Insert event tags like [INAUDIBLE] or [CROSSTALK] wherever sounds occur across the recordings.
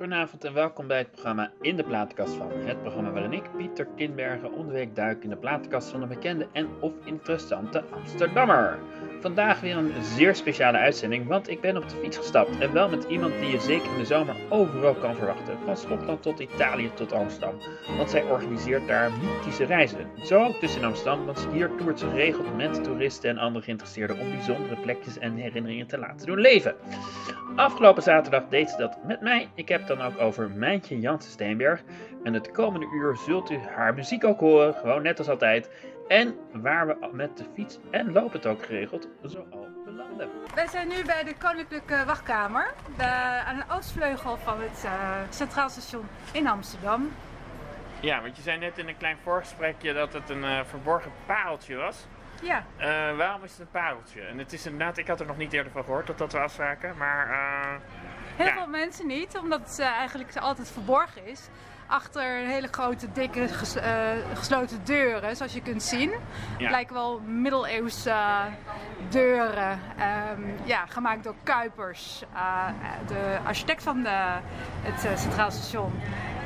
goedenavond en welkom bij het programma In de Platenkast van. Het programma waarin ik, Pieter Tinbergen, onderweek duik in de platenkast van een bekende en of interessante Amsterdammer. Vandaag weer een zeer speciale uitzending, want ik ben op de fiets gestapt. En wel met iemand die je zeker in de zomer overal kan verwachten. Van Schotland tot Italië tot Amsterdam. Want zij organiseert daar mythische reizen. Zo ook in Amsterdam, want hier toert ze geregeld met toeristen en andere geïnteresseerden om bijzondere plekjes en herinneringen te laten doen leven. Afgelopen zaterdag deed ze dat met mij. Ik heb het dan ook over Mijntje Jansen Steenberg. En het komende uur zult u haar muziek ook horen, gewoon net als altijd. En waar we met de fiets en lopen het ook geregeld, zo al belanden. Wij zijn nu bij de Koninklijke Wachtkamer, aan de oostvleugel van het uh, Centraal Station in Amsterdam. Ja, want je zei net in een klein voorgesprekje dat het een uh, verborgen pareltje was. Ja. Uh, waarom is het een pareltje? En het is inderdaad, ik had er nog niet eerder van gehoord dat dat we afspraken, maar... Heel ja. veel mensen niet, omdat het eigenlijk altijd verborgen is achter een hele grote, dikke ges, uh, gesloten deuren, zoals je kunt zien. Ja. Lijken wel middeleeuwse deuren, um, ja, gemaakt door Kuipers, de architect van de, het Centraal Station.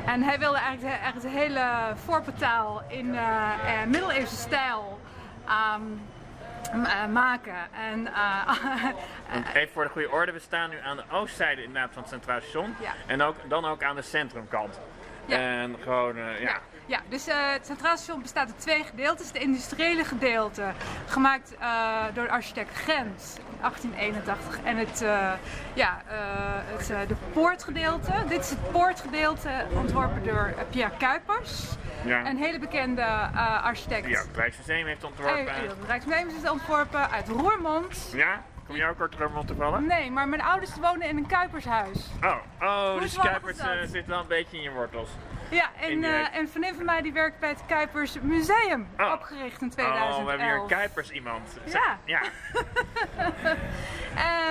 En hij wilde eigenlijk echt het hele voorportaal in middeleeuwse stijl um, uh, maken. En, [LAUGHS] uh, Even voor de goede orde, we staan nu aan de oostzijde inderdaad van het Centraal Station. Ja. En ook, dan ook aan de centrumkant. Ja. En gewoon, uh, ja. ja. Ja, dus het Centraal Station bestaat uit twee gedeeltes. Het industriële gedeelte, gemaakt door architect Gent in 1881. En het, uh, ja, het de poortgedeelte. Dit is het poortgedeelte, ontworpen door Pierre Kuipers. Ja. Een hele bekende architect. Ja, het Rijksmuseum heeft ontworpen. het Rijksmuseum is ontworpen uit Roermond. Ja? Kom je ook uit Roermond te vallen? Nee, maar mijn ouders wonen in een Kuipershuis. Oh, oh dus Kuipers zit wel een beetje in je wortels. Ja, en, uh, en vriendin van mij die werkt bij het Kuipers Museum, oh. opgericht in 2011. Oh, we hebben hier een Kuipers iemand. Ja. ja.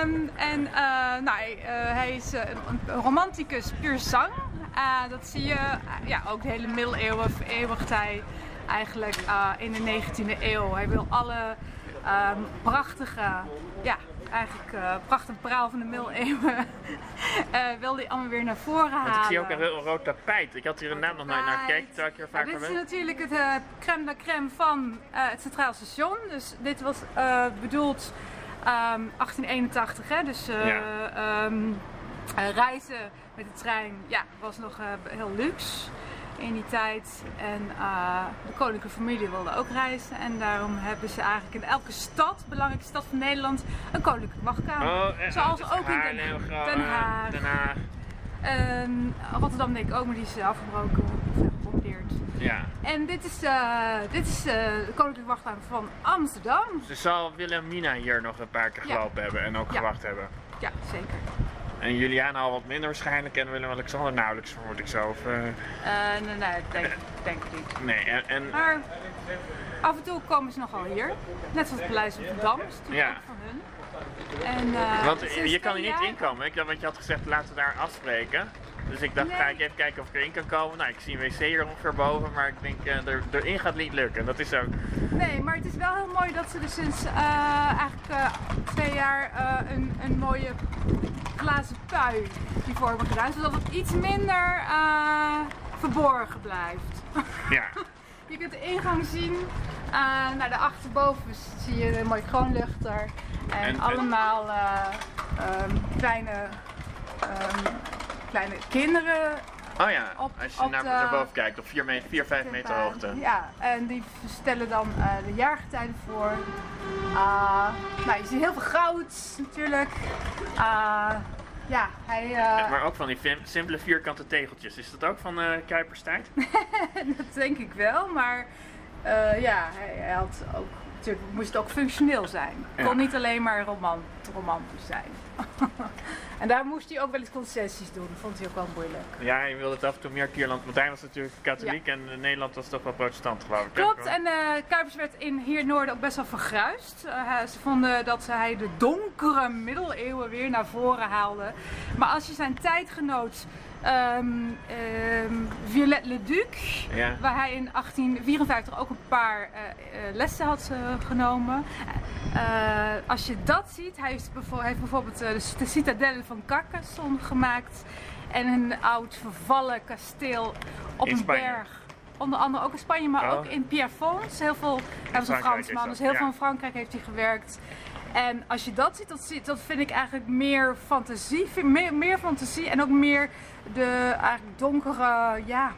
um, [LAUGHS] en uh, nou, uh, hij is een romanticus puur zang. dat zie je ja, ook de hele middeleeuwen, eeuwigtijd eigenlijk in de 19e eeuw. Hij wil alle um, prachtige, ja, eigenlijk uh, praal van de middeleeuwen uh, [LAUGHS] wilde hij allemaal weer naar voren halen. Want ik zie ook een heel rood tapijt. Ik had hier een naam nog nooit naar gekeken, terwijl ik hier vaak ja, Dit is natuurlijk het uh, crème de crème van het Centraal Station. Dus dit was bedoeld um, 1881, hè? dus ja. um, reizen met de trein ja, was nog heel luxe in die tijd. En uh, de koninklijke familie wilde ook reizen. En daarom hebben ze eigenlijk in elke stad, belangrijke stad van Nederland, een koninklijke wachtkamer. Oh, en, Zoals dus ook in Den, Haag. Den Haag. En Rotterdam denk ik ook, maar die is afgebroken of gebombardeerd. Ja. En dit is, uh, dit is de koninklijke wachtkamer van Amsterdam. Dus zal Wilhelmina hier nog een paar keer gelopen ja. hebben en ook ja. gewacht hebben? Ja, zeker. En Juliana al wat minder waarschijnlijk en Willem-Alexander nauwelijks, vermoed ik zo. Of, uh... nee, nee, denk, denk ik niet. Nee, en, en... Maar af en toe komen ze nogal hier. Net zoals het Paleis Rotterdam, is natuurlijk ja. ook van hun. En, uh, Want je kan hier niet inkomen. Ik dacht, want je had gezegd, laten we daar afspreken. Dus ik dacht, nee. ga ik even kijken of ik erin kan komen. Nou, ik zie een wc hier ongeveer boven, maar ik denk, uh, er, erin gaat niet lukken. Dat is ook... Nee, maar het is wel heel mooi dat ze er sinds uh, eigenlijk uh, twee jaar een, een mooie glazen pui hiervoor hebben gedaan. Zodat het iets minder verborgen blijft. [LAUGHS] Ja. je kunt de ingang zien. naar de achterboven zie je een mooi kroonluchter. En, en allemaal um, kleine... Um, kleine kinderen. Oh ja, op, als je op naar, de, naar boven kijkt, op 4, 4 5 meter hoogte. Ja, en die stellen dan uh, de jaargetijden voor. Uh, nou, je ziet heel veel goud natuurlijk. Uh, ja, hij... maar ook van die simpele vierkante tegeltjes. Is dat ook van Kuipers tijd? [LAUGHS] dat denk ik wel, maar ja, hij, hij had ook... Natuurlijk moest ook functioneel zijn. Het kon niet alleen maar romant, romantisch zijn. [LAUGHS] en daar moest hij ook wel eens concessies doen. Dat vond hij ook wel moeilijk. Ja, je wilde het af en toe meer Kierland. Want hij was natuurlijk katholiek ja. en uh, Nederland was toch wel protestant geloof ik. Klopt, en uh, Kuipers werd in hier Noorden ook best wel vergruist. Uh, ze vonden dat hij de donkere middeleeuwen weer naar voren haalde. Maar als je zijn tijdgenoot Um, um, Violette-le-Duc, ja. waar hij in 1854 ook een paar uh, lessen had uh, genomen. Als je dat ziet, hij heeft, heeft bijvoorbeeld de citadelle van Carcassonne gemaakt en een oud vervallen kasteel op een berg. Onder andere ook in Spanje, maar oh. ook in Pierrefonds. Heel veel, hij was een Fransman, dus heel veel in Frankrijk heeft hij gewerkt. En als je dat ziet, dat, dat vind ik eigenlijk meer fantasie. Meer, meer fantasie en ook meer de eigenlijk donkere, ja,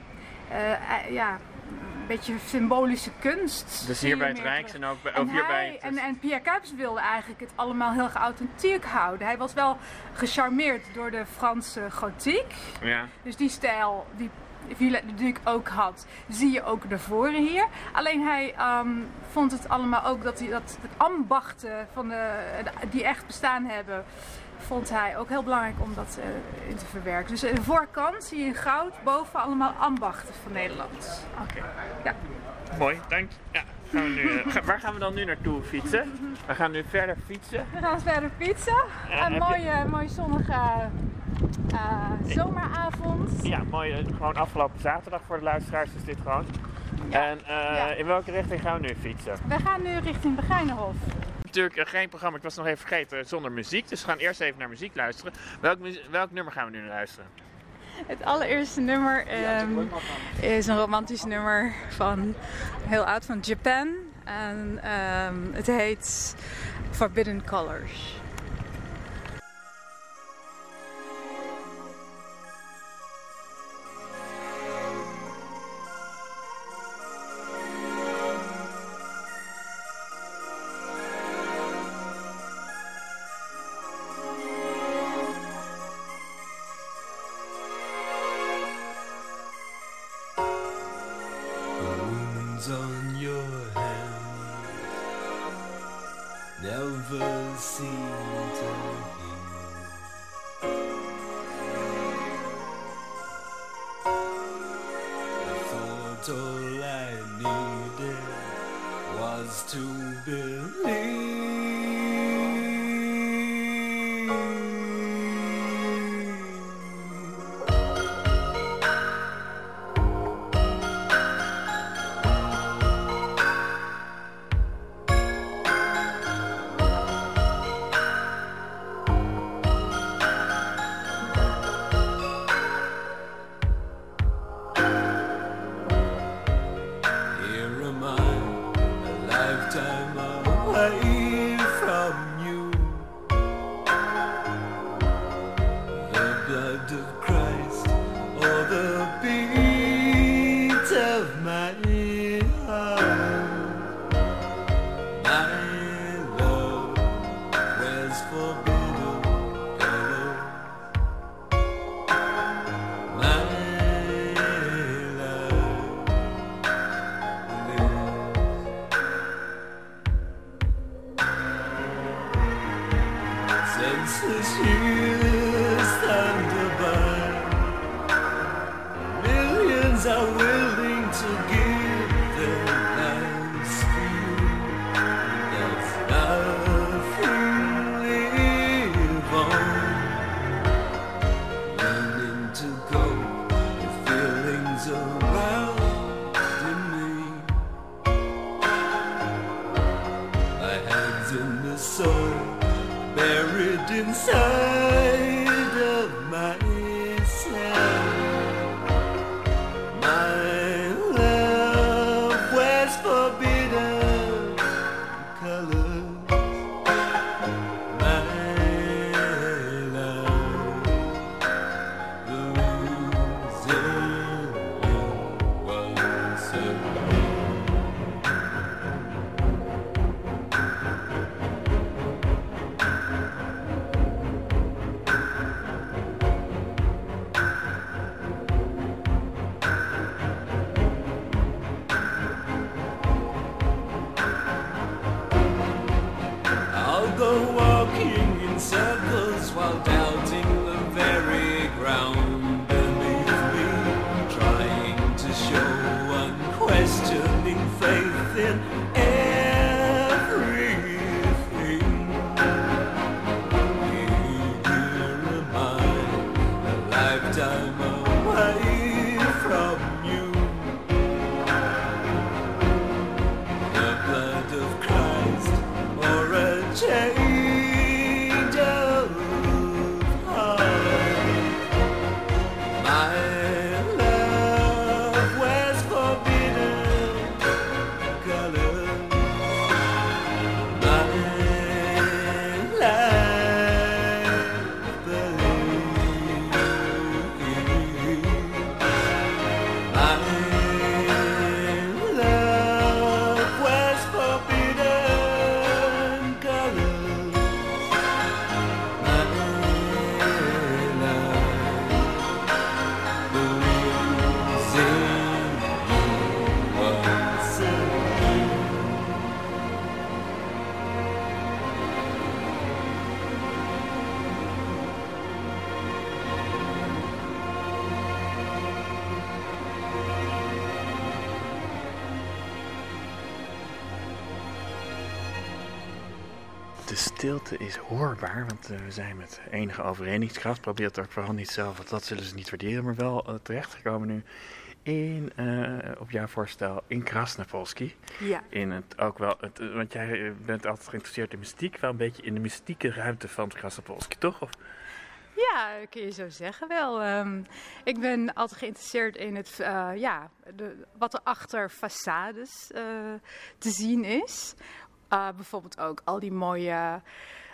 uh, ja, een beetje symbolische kunst. Dus hier bij het Rijks en ook bij, en hierbij. En, en Pierre Cuypers wilde eigenlijk het allemaal heel authentiek houden. Hij was wel gecharmeerd door de Franse gotiek. Ja. Dus die stijl, die Villette natuurlijk ook had, zie je ook naar voren hier. Alleen hij um, vond het allemaal ook dat, hij, dat de ambachten van de, die echt bestaan hebben, vond hij ook heel belangrijk om dat uh, in te verwerken. Dus aan de voorkant zie je in goud, boven allemaal ambachten van Nederland. Oké. Ja. Mooi, dank. Ja. Gaan we nu, [LAUGHS] uh, waar gaan we dan nu naartoe fietsen? We gaan nu verder fietsen. We gaan verder fietsen. Ja, een mooie, mooie zonnige zomeravond. Ja, mooi. Eh, gewoon afgelopen zaterdag voor de luisteraars is dit gewoon. En uh, in welke richting gaan we nu fietsen? We gaan nu richting Begijnenhof. Natuurlijk geen programma, ik was nog even vergeten, zonder muziek. Dus we gaan eerst even naar muziek luisteren. Welk, welk nummer gaan we nu naar luisteren? Het allereerste nummer um, is een romantisch nummer van heel oud van Japan. En um, het heet Forbidden Colors. was to believe. Stilte is hoorbaar, want we zijn met enige overredingskracht. Probeer het ook vooral niet zelf, want dat zullen ze niet waarderen. Maar wel terechtgekomen nu in, op jouw voorstel in Krasnopolski. Ja. In het ook wel, het, want jij bent altijd geïnteresseerd in mystiek, wel een beetje in de mystieke ruimte van Krasnopolski, toch? Of? Ja, kun je zo zeggen wel. Um, ik ben altijd geïnteresseerd in het, uh, ja, de, wat er achter façades uh, te zien is. Uh, bijvoorbeeld ook al die mooie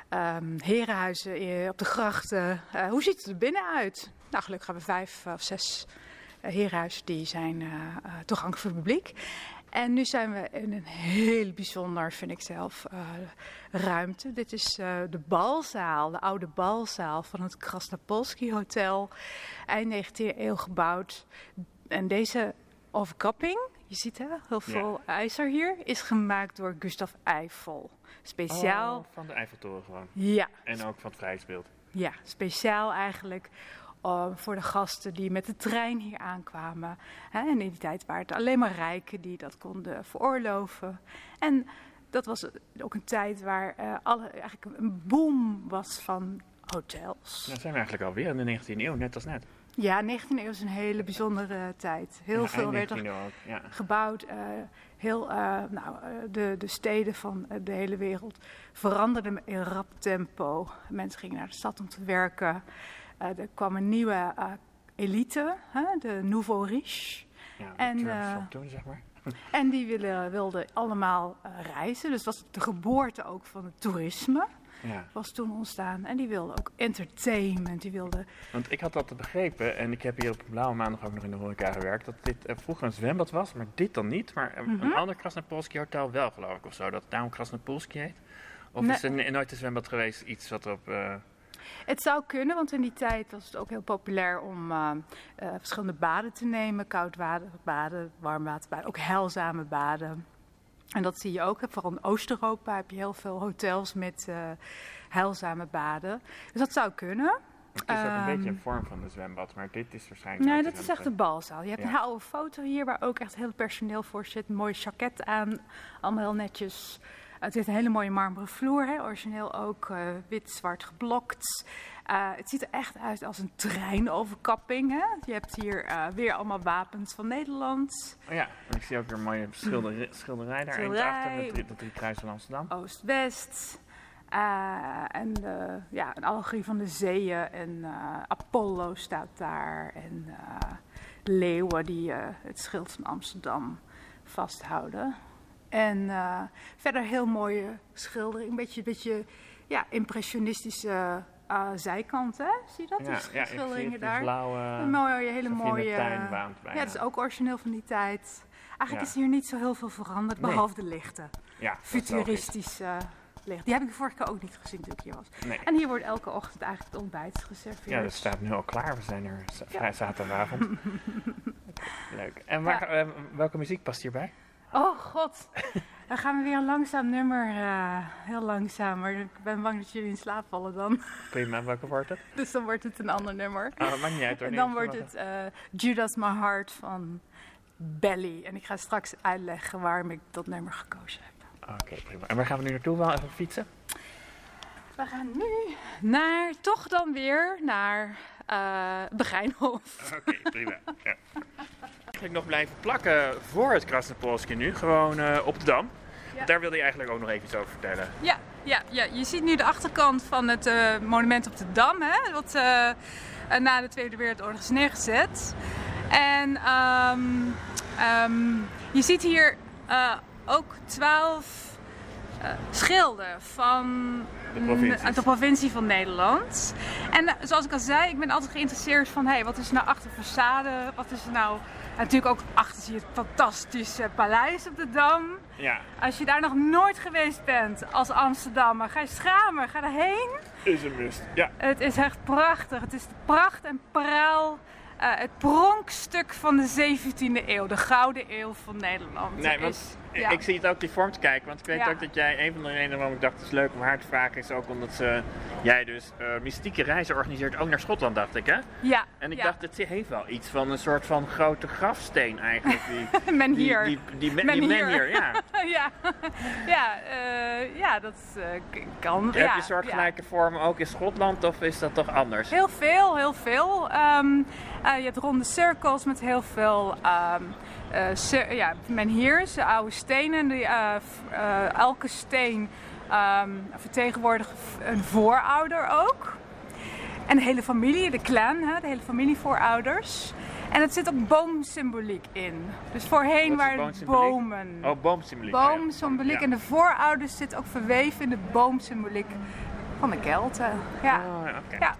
um, herenhuizen op de grachten. hoe ziet het er binnen uit? Nou, gelukkig hebben we vijf of zes herenhuizen die zijn toegankelijk voor het publiek. En nu zijn we in een heel bijzonder, vind ik zelf, ruimte. Dit is de balzaal, de oude balzaal van het Krasnopolski Hotel. Eind 19e eeuw gebouwd. En deze overkapping, je ziet hè, heel veel ja. ijzer hier, is gemaakt door Gustav Eiffel. Speciaal. Oh, van de Eiffeltoren gewoon. Ja. En ook van het Vrijheidsbeeld. Ja, speciaal eigenlijk uh, voor de gasten die met de trein hier aankwamen. Hè, en in die tijd waren het alleen maar rijken die dat konden veroorloven. En dat was ook een tijd waar uh, alle, eigenlijk een boom was van hotels. Dan zijn we eigenlijk alweer in de 19e eeuw, net als net. Ja, 19e eeuw is een hele bijzondere tijd. Heel ja, veel werd er ja. gebouwd. Uh, heel, nou, de, de steden van de hele wereld veranderden in rap tempo. Mensen gingen naar de stad om te werken. Uh, er kwam een nieuwe elite, hè, de Nouveau Riche. Ja, en, toen, zeg maar. en die wilden, wilden allemaal reizen. Dus was de geboorte ook van het toerisme. Ja. Was toen ontstaan. En die wilden ook entertainment. Die wilden... Want ik had dat begrepen. En ik heb hier op Blauwe Maandag ook nog in de horeca gewerkt. Dat dit vroeger een zwembad was. Maar dit dan niet. Maar mm -hmm. een ander Krasnopolski hotel wel geloof ik. Of zo. Dat het daarom Krasnopolski heet. Of nee. is er nooit een zwembad geweest. Iets wat op... Het zou kunnen, want in die tijd was het ook heel populair om uh, uh, verschillende baden te nemen. Koudwaterbaden, warmwaterbaden, ook heilzame baden. En dat zie je ook. Vooral in Oost-Europa heb je heel veel hotels met uh, heilzame baden. Dus dat zou kunnen. Het is ook een um, beetje een vorm van een zwembad, maar dit is waarschijnlijk... Nee, dat is echt een balzaal. Je hebt Ja. een oude foto hier waar ook echt heel personeel voor zit. Een mooi jacket aan, allemaal heel netjes. Het heeft een hele mooie marmeren vloer, hè? origineel ook uh, wit-zwart geblokt. Uh, het ziet er echt uit als een treinoverkapping. Hè? Je hebt hier uh, weer allemaal wapens van Nederland. Oh ja, en ik zie ook weer een mooie schilder, schilderij daar Schilderij. achter met de, drie kruis van Amsterdam. Oost-West. En de, ja, een allegorie van de zeeën. En Apollo staat daar. En leeuwen die het schild van Amsterdam vasthouden. En verder heel mooie schildering. Een beetje, beetje ja, impressionistische zijkant, hè? Zie je dat? Ja, die ja, schilderingen daar. blauwe, Een mooie, hele mooie. bijna. Ja, het is ook origineel van die tijd. Eigenlijk Ja. is hier niet zo heel veel veranderd, Nee. behalve de lichten. Ja. Futuristische licht. Die heb ik de vorige keer ook niet gezien toen ik hier was. Nee. En hier wordt elke ochtend eigenlijk het ontbijt geserveerd. Ja, dat staat nu al klaar. We zijn er vrij zaterdagavond. [LAUGHS] Leuk. En waar, eh, welke muziek past hierbij? Oh god, [LAUGHS] dan gaan we weer een langzaam nummer. eh, heel langzaam, maar ik ben bang dat jullie in slaap vallen dan. [LAUGHS] Prima, welke wordt het? Dus dan wordt het een ander nummer. Oh, dat maakt niet uit hoor. En dan wordt het eh, Judas My Heart van Belly. En ik ga straks uitleggen waarom ik dat nummer gekozen heb. Oké, prima. En waar gaan we nu naartoe? Wel even fietsen? We gaan nu naar, toch dan weer naar eh Begijnhof. Oké, prima. Ja. [LAUGHS] Eigenlijk nog blijven plakken voor het Krasnopolski nu. Gewoon eh, op de Dam. Ja. Daar wilde je eigenlijk ook nog even iets over vertellen. Ja, ja, ja, je ziet nu de achterkant van het eh, monument op de Dam, hè, wat eh, na de Tweede Wereldoorlog is neergezet. En ehm, ehm, je ziet hier ook twaalf schilden van De provincie van Nederland. En zoals ik al zei, ik ben altijd geïnteresseerd van hey, wat is er nou achter de façade? Wat is er nou... En natuurlijk ook achter zie je het fantastische paleis op de Dam. Ja, Als je daar nog nooit geweest bent als Amsterdammer, ga je schamen, ga erheen. is een must. Ja. Het is echt prachtig. Het is de pracht en praal. eh, het pronkstuk van de 17e eeuw, de gouden eeuw van Nederland. Nee, want is- ja. Ik zie het ook die vorm te kijken, want ik weet ook dat jij, een van de redenen waarom ik dacht het is leuk om haar te vragen, is ook omdat ze, jij dus uh, mystieke reizen organiseert, ook naar Schotland dacht ik hè? Ja. En ik dacht, het heeft wel iets van een soort van grote grafsteen eigenlijk. Die, [LAUGHS] men hier. Die, die, die, men, hier. [LAUGHS] ja. ja, ja, uh, ja dat uh, kan. Heb je soortgelijke vormen ook in Schotland of is dat toch anders? Heel veel, heel veel. Um, uh, je hebt ronde cirkels met heel veel um, uh, ja, menhirs, oude stenen. Die, uh, elke steen um, vertegenwoordigt een voorouder ook. En de hele familie, de clan, hè, de hele familievoorouders. En het zit ook boomsymboliek in. Dus voorheen waren bomen. Oh, boomsymboliek. Boomsymboliek. Ja. En de voorouders zitten ook verweven in de boomsymboliek van de Kelten. Ja. Oh, okay. ja,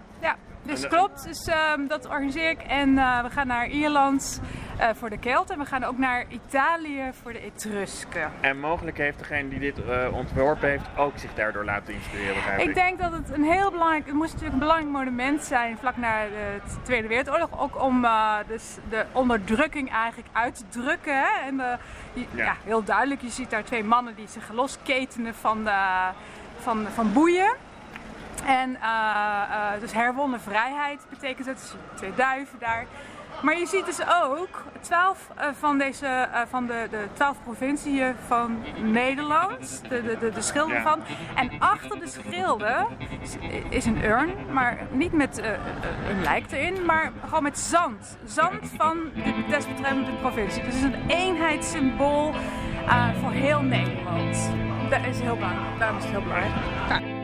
Dus klopt, dus, um, dat organiseer ik. En uh, we gaan naar Ierland uh, voor de Kelten. En we gaan ook naar Italië voor de Etrusken. En mogelijk heeft degene die dit uh, ontworpen heeft ook zich daardoor laten inspireren, begrijp ik? Ik denk dat het een heel belangrijk... Het moest natuurlijk een belangrijk monument zijn vlak na de Tweede Wereldoorlog. Ook om dus de onderdrukking eigenlijk uit te drukken. Hè? En de, ja. ja. heel duidelijk. Je ziet daar twee mannen die zich losketenen van, de, van, van boeien. En uh, uh, dus herwonnen vrijheid betekent het. Dus twee duiven daar. Maar je ziet dus ook twaalf uh, van, deze, van de, de twaalf provinciën van Nederland, de, de, de, de schilden van. En achter de schilden is een urn, maar niet met een lijk erin, maar gewoon met zand. Zand van de desbetreffende provincie. Dus het is een eenheidssymbool voor heel Nederland. Dat is heel belangrijk. Daarom is het heel belangrijk.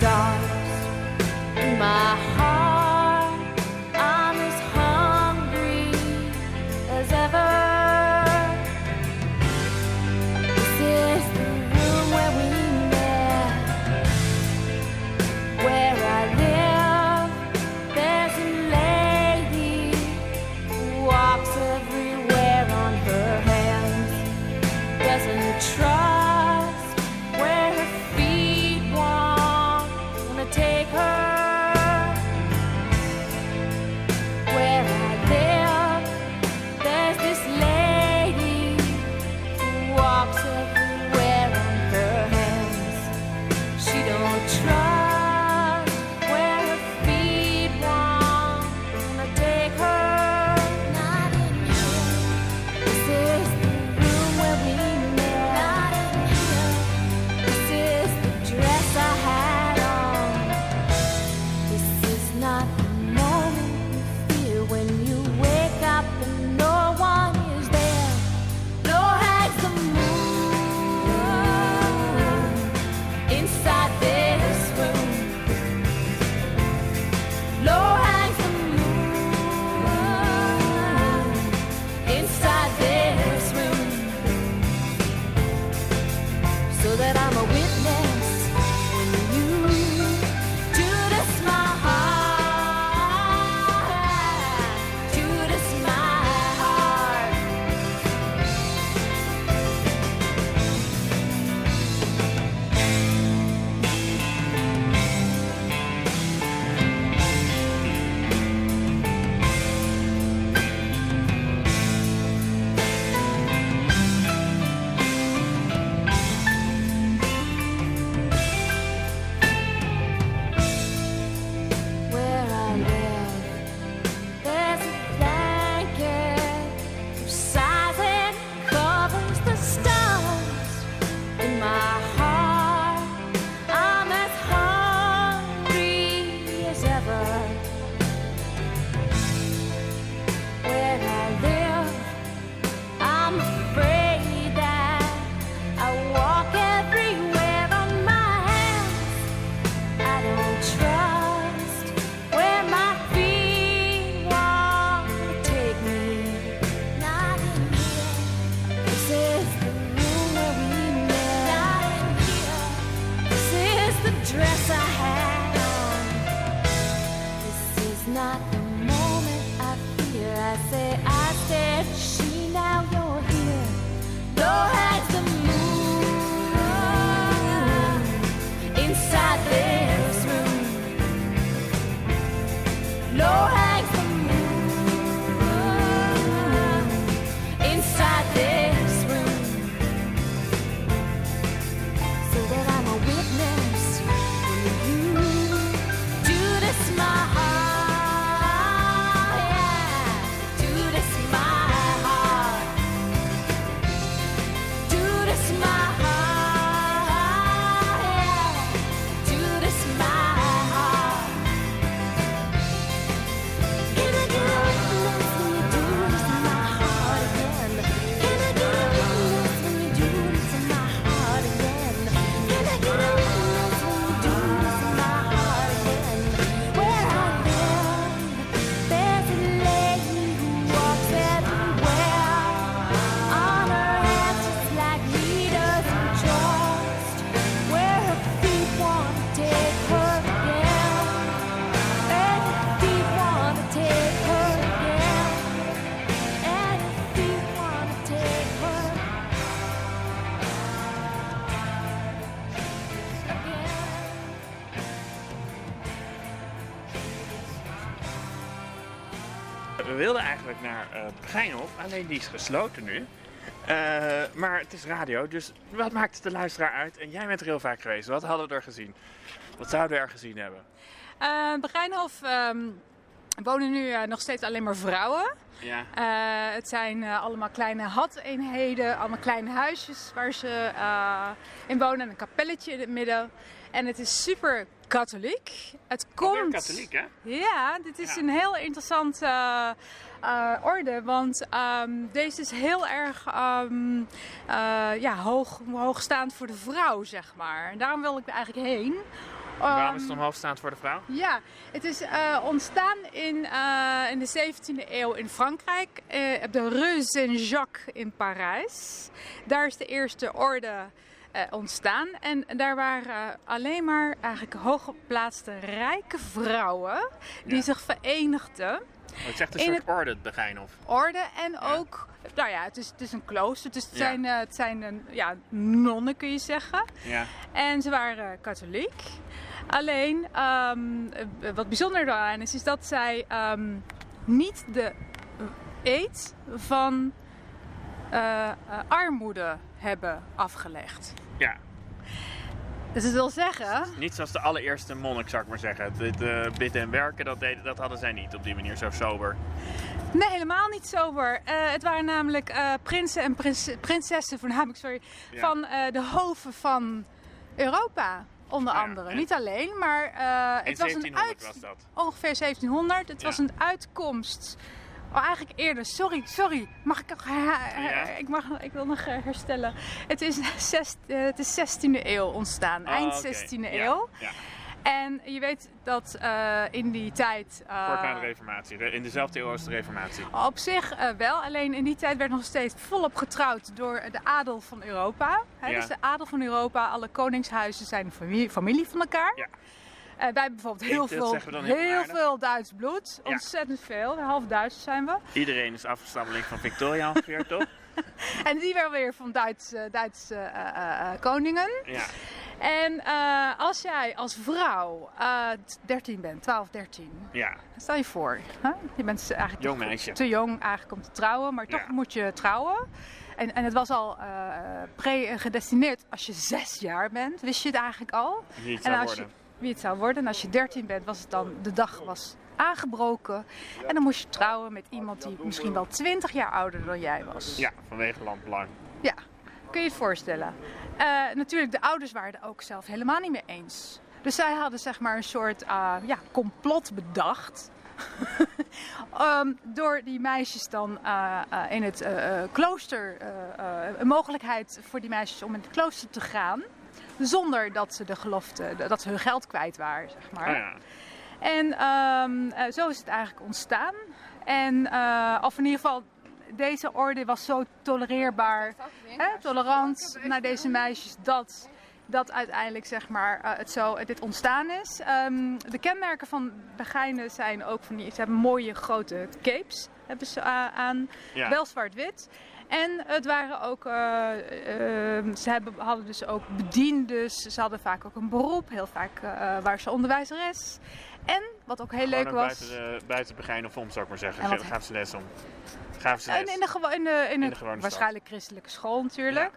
die Begijnhof, alleen die is gesloten nu. Eh, maar het is radio, dus wat maakt het de luisteraar uit? En jij bent er heel vaak geweest. Wat hadden we er gezien? Wat zouden we er gezien hebben? Uh, wonen nu eh, nog steeds alleen maar vrouwen. Ja. Het zijn allemaal kleine had-eenheden, allemaal kleine huisjes waar ze in wonen. En een kapelletje in het midden. En het is super katholiek. Het Alweer komt. katholiek, hè? Ja, dit is Ja. een heel interessante eh, orde. Want ehm, deze is heel erg ehm, eh, ja, hoog, hoogstaand voor de vrouw, zeg maar. En daarom wil ik er eigenlijk heen. Waarom Ehm, is het omhoogstaand voor de vrouw? ja, het is eh, ontstaan in, in de 17e eeuw in Frankrijk, op de Rue Saint-Jacques in Parijs. Daar is de eerste orde ontstaan en daar waren alleen maar eigenlijk hooggeplaatste rijke vrouwen die Ja. zich verenigden. Het zegt een In soort orde, het Begijnhof. Orde en ook, nou ja, het is, het is een klooster, dus het Ja. zijn, eh, het zijn een, ja, nonnen kun je zeggen. Ja. En ze waren katholiek. Alleen, ehm, eh, wat bijzonder daaraan is, is dat zij ehm, niet de eed van eh, eh, armoede hebben afgelegd. ja. Dus het wil zeggen, Niet zoals de allereerste monnik, zou ik maar zeggen. Het eh, bidden en werken, dat, deden, dat hadden zij niet op die manier zo sober. nee, helemaal niet sober. Eh, het waren namelijk eh, prinsen en prins- prinsessen, voornamelijk sorry, Ja. van de hoven van Europa. Onder ja, andere. en- Niet alleen, maar het was een 1700 uit... was dat. ongeveer 1700. Het Ja. was een uitkomst. Oh, eigenlijk eerder. Sorry, sorry. Mag ik nog Ja. ik, mag, ik wil nog herstellen. Het is, [LAUGHS] zes, eh, het is 16e eeuw ontstaan. Eind Oh, oké. 16e Ja, eeuw. Ja, En je weet dat eh, in die tijd... kort na de reformatie. In dezelfde eeuw als de reformatie. op zich wel, alleen in die tijd werd nog steeds volop getrouwd door de adel van Europa. Hè, Ja. Dus de adel van Europa, alle koningshuizen zijn familie, familie van elkaar. Ja. Eh, wij hebben bijvoorbeeld heel, veel, heel veel Duits bloed. Ontzettend veel, half Duits zijn we. Iedereen is afgestammeling van Victoria ongeveer, [LAUGHS] toch? En die weer weer van Duitse, Duitse eh, eh, koningen. Ja. En als jij als vrouw eh, 13 bent, 12, 13, Ja. Stel je voor, hè? je bent eigenlijk Jong meisje. te jong eigenlijk om te trouwen, maar toch Ja. moet je trouwen. En, en het was al pre-gedestineerd als je zes jaar bent, wist je het eigenlijk al. En als worden. Je, wie het zou worden. En als je 13 bent, was het dan de dag was aangebroken. En dan moest je trouwen met iemand die misschien wel 20 jaar ouder dan jij was. Ja, vanwege landbelang. Ja, kun je het voorstellen. Eh, natuurlijk, de ouders waren het ook zelf helemaal niet mee eens. Dus zij hadden zeg maar een soort eh, ja, complot bedacht. [LAUGHS] Ehm, door die meisjes dan eh, eh, in het eh, eh, klooster, een mogelijkheid voor die meisjes om in het klooster te gaan. Zonder dat ze de gelofte, dat ze hun geld kwijt waren, zeg maar. Oh ja. En ehm, eh, zo is het eigenlijk ontstaan. En, eh, of in ieder geval, deze orde was zo tolereerbaar, hè, tolerant naar deze meisjes, dat dat uiteindelijk zeg maar, uh, het zo, dit ontstaan is. Um, de kenmerken van Begijnen zijn ook van die, ze hebben mooie grote capes hebben ze aan, ja. wel zwart-wit. En het waren ook, uh, uh, ze hebben, hadden dus ook bediendes, ze hadden vaak ook een beroep, heel vaak uh, waren ze onderwijzeres. En wat ook heel leuk was. Buiten de, buiten Begijn of om, zou ik maar zeggen. Wat- Ge- Gaven ze les om. Gaven ze les. En in de, in de, in In de de gewone waarschijnlijk christelijke school natuurlijk.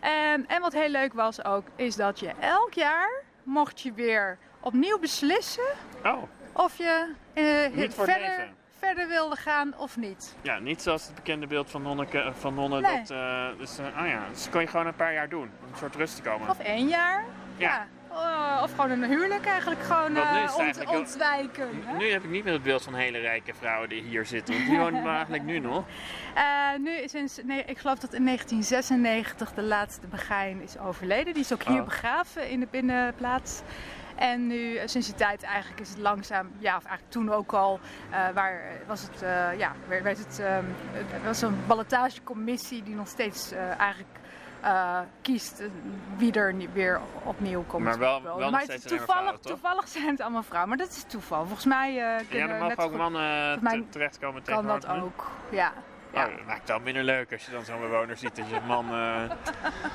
En, en wat heel leuk was ook, is dat je elk jaar mocht je weer opnieuw beslissen Oh, of je eh, het verder, leven. Verder wilde gaan of niet. ja, niet zoals het bekende beeld van, nonneke, van nonnen. Nee. Dat, eh, dus, eh, oh ja, dus kon je gewoon een paar jaar doen. Om een soort rust te komen. Of één jaar. Ja. Eh, of gewoon een huwelijk eigenlijk gewoon eh, het ont- ontwijken. hè? Nu heb ik niet meer het beeld van hele rijke vrouwen die hier zitten. Want die wonen we eigenlijk nu nog. [LAUGHS] Eh, nu is sinds, nee, ik geloof dat in 1996 de laatste Begijn is overleden. Die is ook hier Oh. begraven in de binnenplaats. En nu, eh, sinds die tijd eigenlijk is het langzaam, ja, of eigenlijk toen ook al, eh, waar was het, eh, ja, werd werd het, ehm, het was een ballotagecommissie die nog steeds eh, eigenlijk eh, kiest eh, wie er weer opnieuw komt. Maar wel- wel maar het- toevallig, vrouwen, toevallig zijn het allemaal vrouwen, maar dat is toeval. Volgens mij eh, Ja, kunnen net mogen ook goed- mannen mij terechtkomen kan dat ook, ja. Ja. Oh, dat maakt het wel minder leuk als je dan zo'n bewoner ziet dat je een man, eh,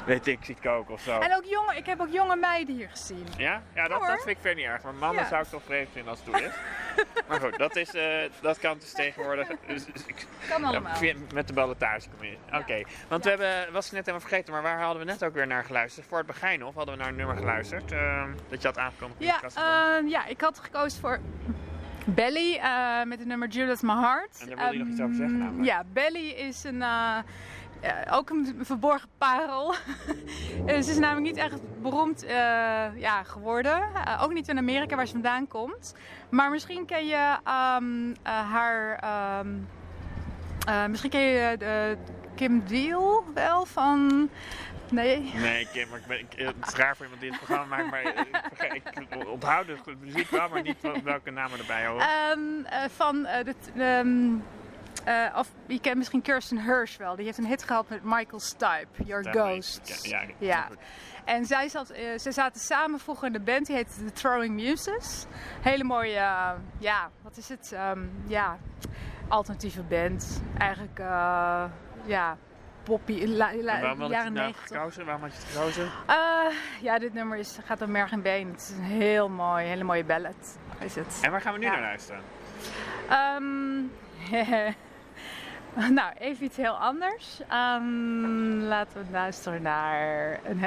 weet ik, ziet koken of zo. En ook jonge, ik heb ook jonge meiden hier gezien. Ja? Ja, dat, dat vind ik verder niet erg. Maar mannen Ja. zou ik toch vreemd vinden als het toe is. [LAUGHS] maar goed, dat, is, eh, dat kan dus tegenwoordig. Dus, dus ik- Kan allemaal. met de ballotagecommissie. Oké, want we hebben, was ik net helemaal vergeten, maar waar hadden we net ook weer naar geluisterd? Voor het begin of hadden we naar een nummer geluisterd? eh, dat je had aangekondigd. Ja, ehm, ja, ik had gekozen voor Belly eh, met het nummer Julius My Heart. En daar wilde je nog iets over zeggen Ehm, namelijk. Ja, Belly is een, eh, eh, ook een verborgen parel. [LAUGHS] Ze is namelijk niet echt beroemd ja, geworden. Ook niet in Amerika waar ze vandaan komt. Maar misschien ken je ehm, eh, haar... ehm, eh, misschien ken je de Kim Deal wel van... Nee, Nee, Kim, maar ik ben, ik, het is raar voor iemand die het programma maakt, maar ik, verge- ik onthoud de muziek wel, maar niet van welke namen erbij horen. Eh, van eh, de, ehm, eh, of je kent misschien Kirsten Hirsch wel. Die heeft een hit gehad met Michael Stipe, Your Ghost. Ja, ja, Ja. En zij zat, eh, ze zaten samen vroeger in de band, die heette The Throwing Muses. Hele mooie, eh, ja, wat is het? Ehm, ja, alternatieve band. Eigenlijk, eh, ja, poppy, la, la- En waarom had je het nou gekozen? Waarom had je het gekozen? Eh, ja, dit nummer is, gaat om merg en been. Het is een heel mooi, hele mooie ballad. Is het. En waar gaan we nu Ja. naar luisteren? Ehm, [LAUGHS] nou, even iets heel anders. Ehm, laten we luisteren naar een,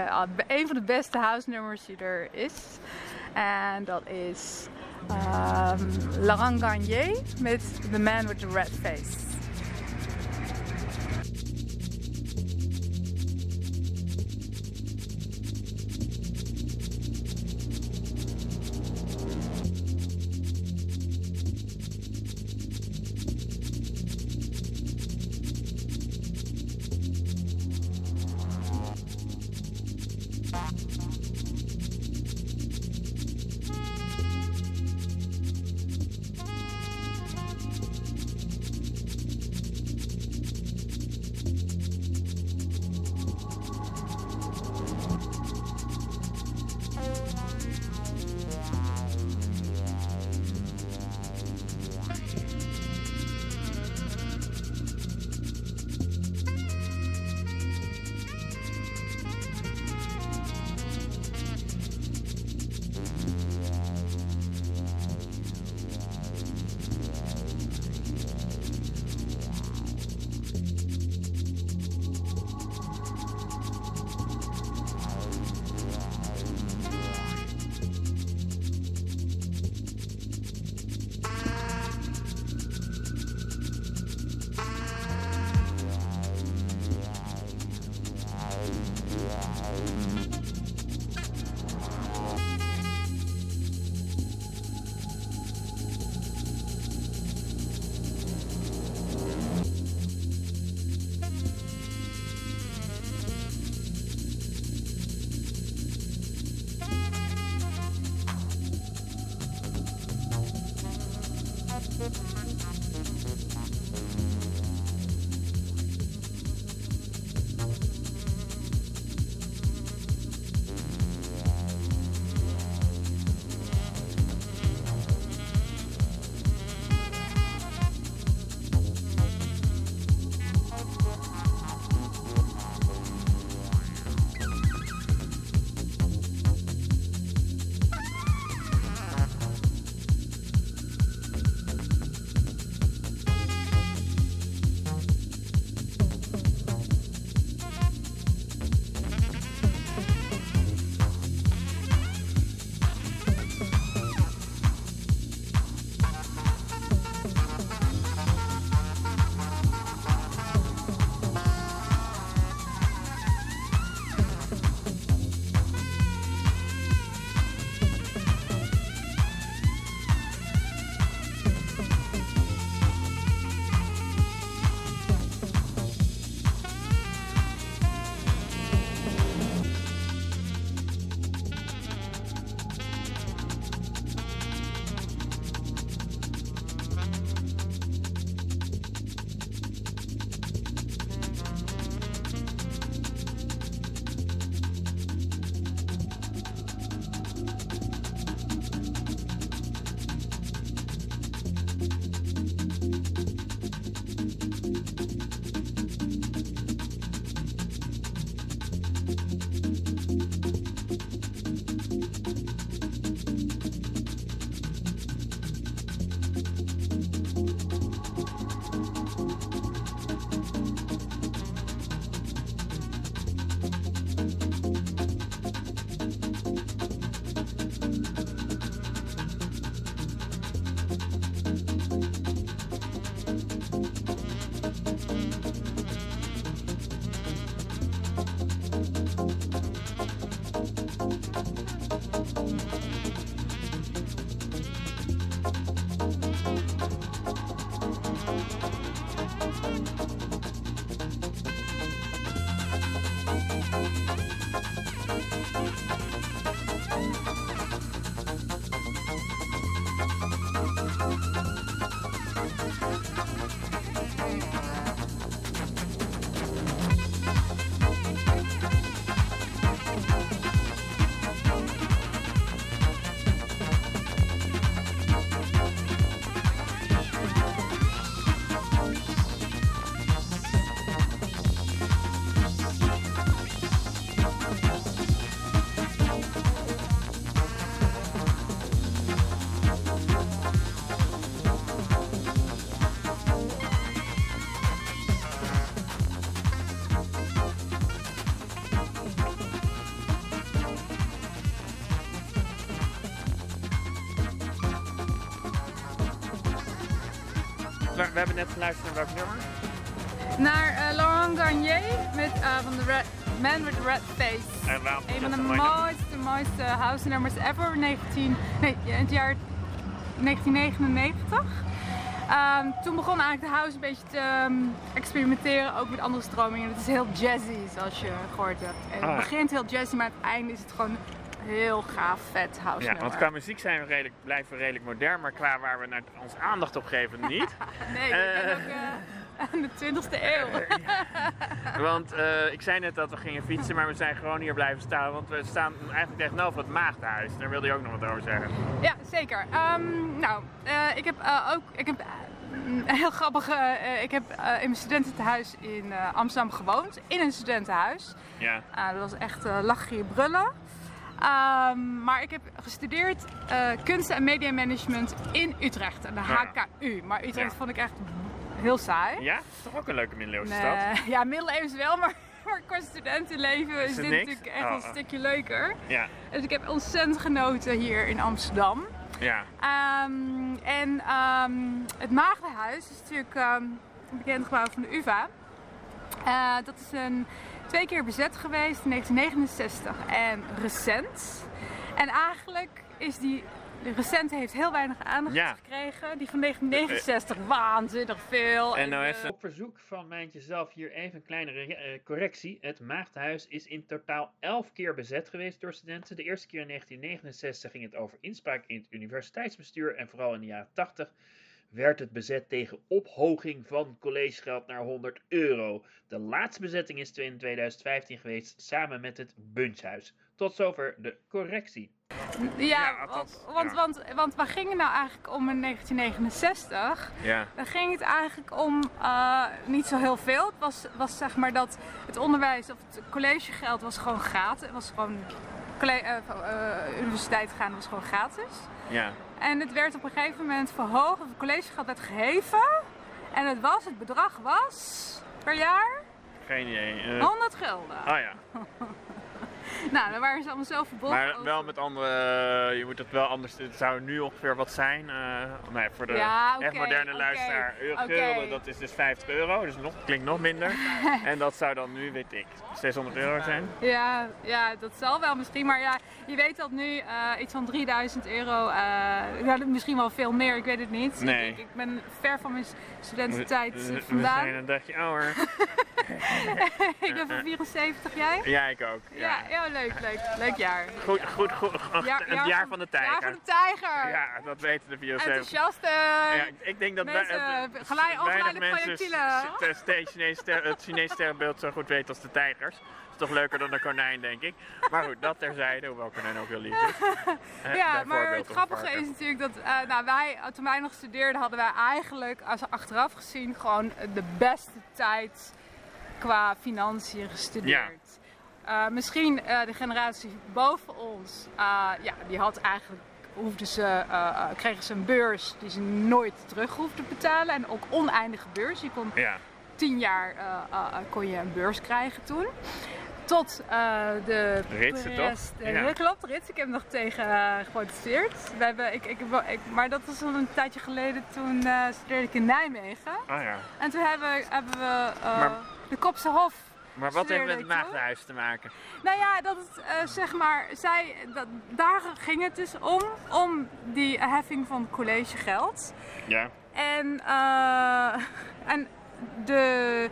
een van de beste house nummers die er is. En dat is ehm Laurent Garnier met The Man with the Red Face. We, hebben net geluisterd naar welk nummer? Naar eh, Laurent Garnier met, eh, van de Red, Man with the Red Face. En waarom Een van de mooiste, mooiste house nummers ever. 19, nee, in het jaar 1999. Ehm, toen begon eigenlijk de house een beetje te ehm, experimenteren, ook met andere stromingen. Het is heel jazzy, zoals je gehoord hebt. En Ah. het begint heel jazzy, maar aan het einde is het gewoon heel gaaf, vet house Ja, want qua muziek zijn we redelijk, blijven we redelijk modern, maar qua waar we naar ons aandacht op geven [LAUGHS] niet. Nee, we Eh. ook eh, aan de 20e [LAUGHS] eeuw. Want eh, ik zei net dat we gingen fietsen, maar we zijn gewoon hier blijven staan. Want we staan eigenlijk tegenover het Maagdenhuis. Daar wilde je ook nog wat over zeggen. Ja, zeker. Ehm, nou, ik heb ook ik heb, een heel grappig. ik heb in mijn studententehuis in Amsterdam gewoond. In een studentenhuis. Ja, dat was echt lachen brullen. Ehm, maar ik heb gestudeerd eh kunst en media management in Utrecht. Aan de. HKU. Maar Utrecht vond ik echt heel saai. ja? Is toch ook een leuke middeleeuwse Nee, stad? ja, middeleeuws wel, maar [LAUGHS] voor qua studentenleven is, dit niks? natuurlijk echt Oh, een stukje leuker. Ja, Dus ik heb ontzettend genoten hier in Amsterdam. ja. Ehm, en ehm, het Maagdenhuis is natuurlijk een bekend gebouw van de UvA. Eh, dat is een, twee keer bezet geweest in 1969 en recent. En eigenlijk is die, de recente heeft heel weinig aandacht Ja. gekregen. Die van 1969 waanzinnig veel. En nou eh, is Op verzoek van Mijntje zelf hier even een kleine re- eh, correctie. Het Maagdenhuis is in totaal 11 keer bezet geweest door studenten. De eerste keer in 1969 ging het over inspraak in het universiteitsbestuur. En vooral in de jaren 80 werd het bezet tegen ophoging van collegegeld naar 100 euro. De laatste bezetting is in 2015 geweest samen met het Bunchhuis. Tot zover de correctie. ja, ja, althans, want, want, ja. want, want waar ging het nou eigenlijk om in 1969? Ja. Dan ging het eigenlijk om eh, niet zo heel veel. Het was, was zeg maar dat het onderwijs of het collegegeld was gewoon gratis. Het was gewoon eh, eh, universiteit gaan was gewoon gratis. Ja. En het werd op een gegeven moment verhoogd, of het collegegeld werd geheven. En het was, het bedrag was per jaar Geen idee. Eh, 100 gulden. Oh ja. [LAUGHS] [LAUGHS] Nou, daar waren ze allemaal zo verbonden. Maar over. wel met andere, je moet het wel anders, het zou nu ongeveer wat zijn. eh nee, voor de Ja, echt moderne luisteraar. Euro, dat is dus 50 euro, dus nog, klinkt nog minder. [LAUGHS] en dat zou dan nu, weet ik, 600 euro zijn. Ja, ja, dat zal wel misschien. Maar ja, je weet dat nu eh, iets van 3000 euro, eh, ja, misschien wel veel meer, ik weet het niet. Nee. Ik, ik ben ver van mijn studententijd we, eh, we- vandaan. zijn een dagje ouder. [LAUGHS] ik ben van 74, jij? ja, ik ook. Ja, Ja. ja, leuk, leuk. Leuk jaar. Goed, goed, goed. Jaar- het jaar van de Jaar tijger. van de tijger. Ja, dat weten de 74. Enthousiaste Ja, ik denk dat mensen, wij- geleid- weinig mensen het Chinese het Chinese sterrenbeeld zo goed weten als de tijgers. Dat is toch leuker dan een konijn, denk ik. Maar goed, dat terzijde, hoewel konijn ook heel lief is. [LAUGHS] Eh, Ja, maar het grappige is natuurlijk dat nou, wij, toen wij nog studeerden, hadden wij eigenlijk, als achteraf gezien, gewoon de beste tijd qua financiën gestudeerd. Eh, misschien eh, de generatie boven ons, eh, ja, die had eigenlijk, hoefden ze, kregen ze een beurs die ze nooit terug hoefden te betalen. En ook oneindige beurs. Je kon Ja, tien jaar kon je een beurs krijgen toen. tot de ritsen, toch? Ja. Klopt, rits. Ik heb nog tegen geprotesteerd. We hebben, ik, ik, ik, maar dat was al een tijdje geleden. Toen studeerde ik in Nijmegen. Oh ja. En toen hebben, hebben we maar, de Kopse Hof. Maar wat heeft met het maagdenhuis te maken? Nou ja, dat het, zeg maar, zij, dat, daar ging het dus om, om die heffing van collegegeld. Ja. En, en de,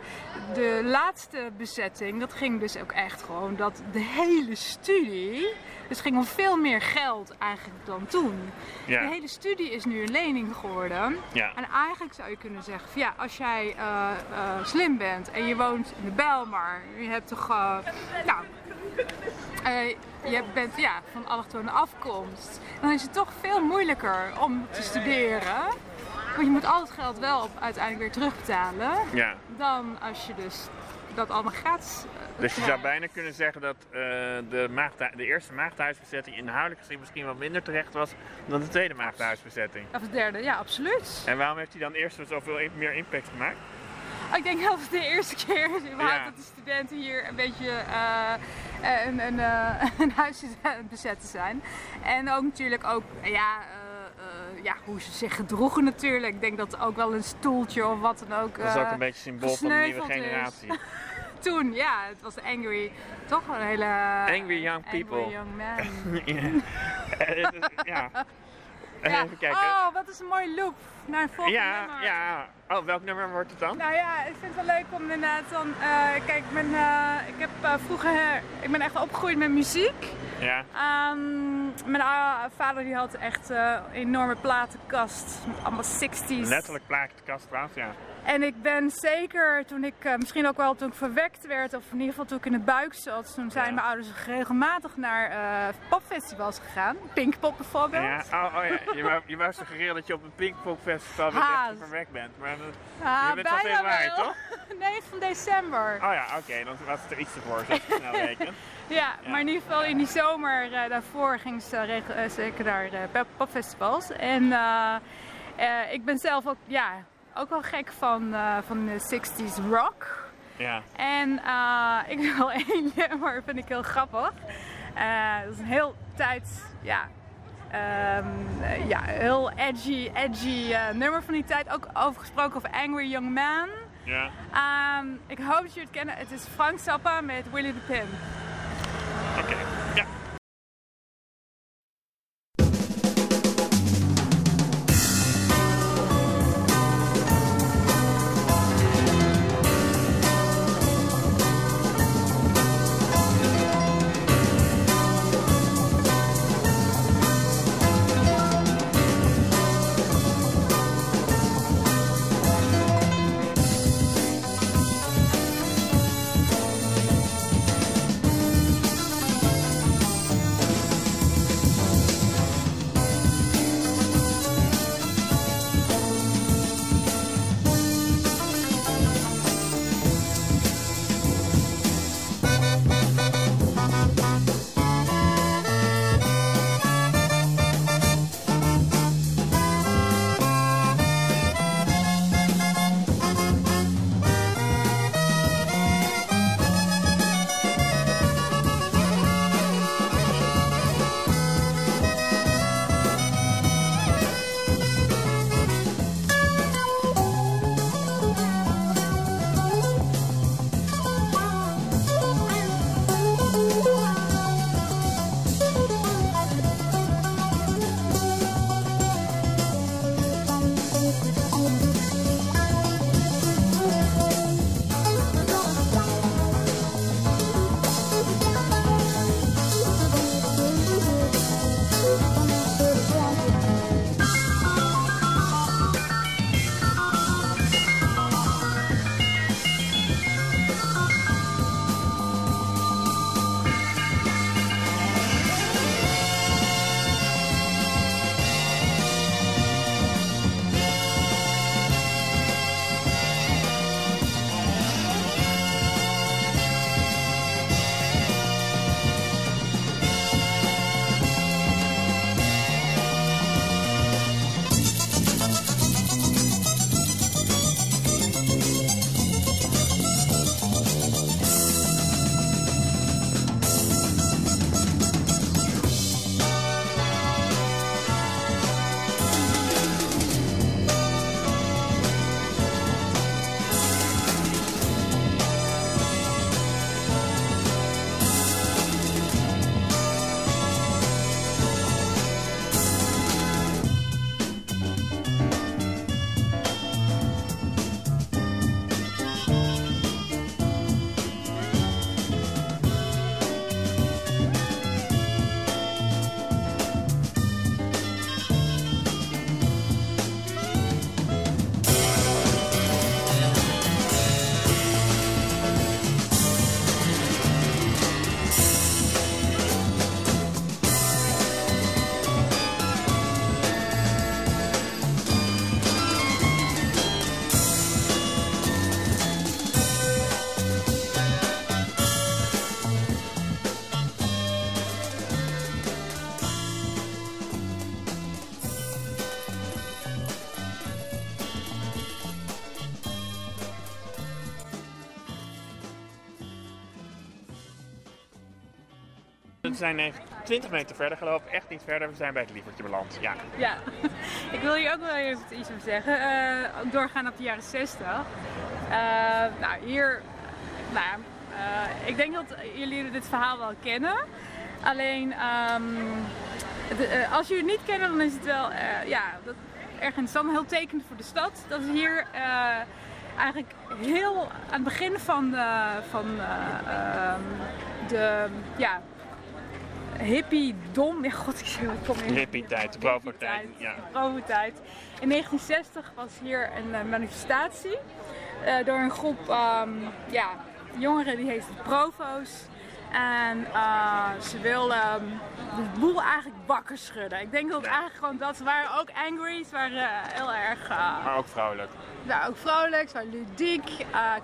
de laatste bezetting, dat ging dus ook echt gewoon dat de hele studie. Dus ging om veel meer geld eigenlijk dan toen. Ja. De hele studie is nu een lening geworden. Ja. En eigenlijk zou je kunnen zeggen: van, ja, als jij uh, uh, slim bent en je woont in de Bijlmer, je hebt toch. Uh, nou, je bent ja, van allochtone afkomst, dan is het toch veel moeilijker om te studeren. Want je moet al het geld wel op, uiteindelijk weer terugbetalen. Ja. Dan als je dus dat allemaal gaat. Dus je zou bijna kunnen zeggen dat uh, de, maagda de eerste maagdhuisbezetting inhoudelijk gezien misschien wat minder terecht was dan de tweede maagdhuisbezetting. Of de derde, ja, absoluut. En waarom heeft hij dan eerst zoveel meer impact gemaakt? Ik denk dat het de eerste keer is ja. dat de studenten hier een beetje uh, een, een, [LAUGHS] een huis bezetten zijn. En ook natuurlijk ook, ja ja, hoe ze zich gedroegen natuurlijk. Ik denk dat ook wel een stoeltje of wat dan ook. Dat is ook een beetje symbool van de nieuwe generatie. [LAUGHS] Toen, ja, het was angry, toch een hele... Angry young people. Angry young man. [LAUGHS] [LAUGHS] ja. ja. Even kijken. Oh, wat is een mooie loop naar een volgende ja, nummer. Ja, oh, welk nummer wordt het dan? Nou ja, ik vind het wel leuk om inderdaad dan... Uh, kijk, ik ben, uh, ik heb uh, vroeger... Ik ben echt opgegroeid met muziek. Ja. Um, mijn vader die had echt een enorme platenkast. Allemaal 60s. Letterlijk platenkast trouwens, ja. En ik ben zeker, toen ik misschien ook wel toen ik verwekt werd, of in ieder geval toen ik in de buik zat, toen zijn ja. mijn ouders regelmatig naar popfestivals gegaan. Pinkpop bijvoorbeeld. Ja, oh, oh ja. Je, wou, je wou suggereren dat je op een Pinkpop-festival echt verwekt bent. Maar dat, ha, je bent van februari, toch? [LAUGHS] nee, van december. Oh ja, oké, okay, dan was het er iets te voor, zoals je snel rekenen. [LAUGHS] Ja, ja, maar in ieder geval in die zomer uh, daarvoor ging ze uh, zeker naar popfestivals. En ik ben zelf ook, ja, ook wel gek van, van de 60s rock. Ja. En [LAUGHS] ik wil één nummer, vind ik heel grappig. dat is een heel tijd, ja, um, ja heel edgy, edgy nummer van die tijd. Ook over gesproken over Angry Young Man. Ja. Um, ik hoop dat jullie het kennen. Het is Frank Zappa met Willy the Pimp. Oké, okay. Zijn echt 20 meter verder gelopen, echt niet verder. We zijn bij het lievertje beland. Ja. Ja, [LAUGHS] ik wil hier ook wel even iets over zeggen. Eh, ook doorgaan op de jaren 60. Eh, nou, hier, nou, eh, ik denk dat jullie dit verhaal wel kennen. Alleen, ehm, eh, als jullie het niet kennen, dan is het wel, eh, ja, dat, erg interessant, heel tekend voor de stad. Dat is hier eh, eigenlijk heel aan het begin van, de, van eh, ehm, de, ja, hippie dom. Ja, god, ik zeg, ik kom in. Hippie-tijd, de Provo-tijd, ja. De Provo-tijd. In 1960 was hier een eh, manifestatie eh, door een groep ehm, ja, jongeren die heette Provo's. En eh, ze wilden ehm, de boel eigenlijk wakker schudden. Ik denk dat het Ja. eigenlijk gewoon dat ze waren ook angry. Ze waren heel erg Maar ook vrolijk. ja, ook vrolijk, ze waren ludiek,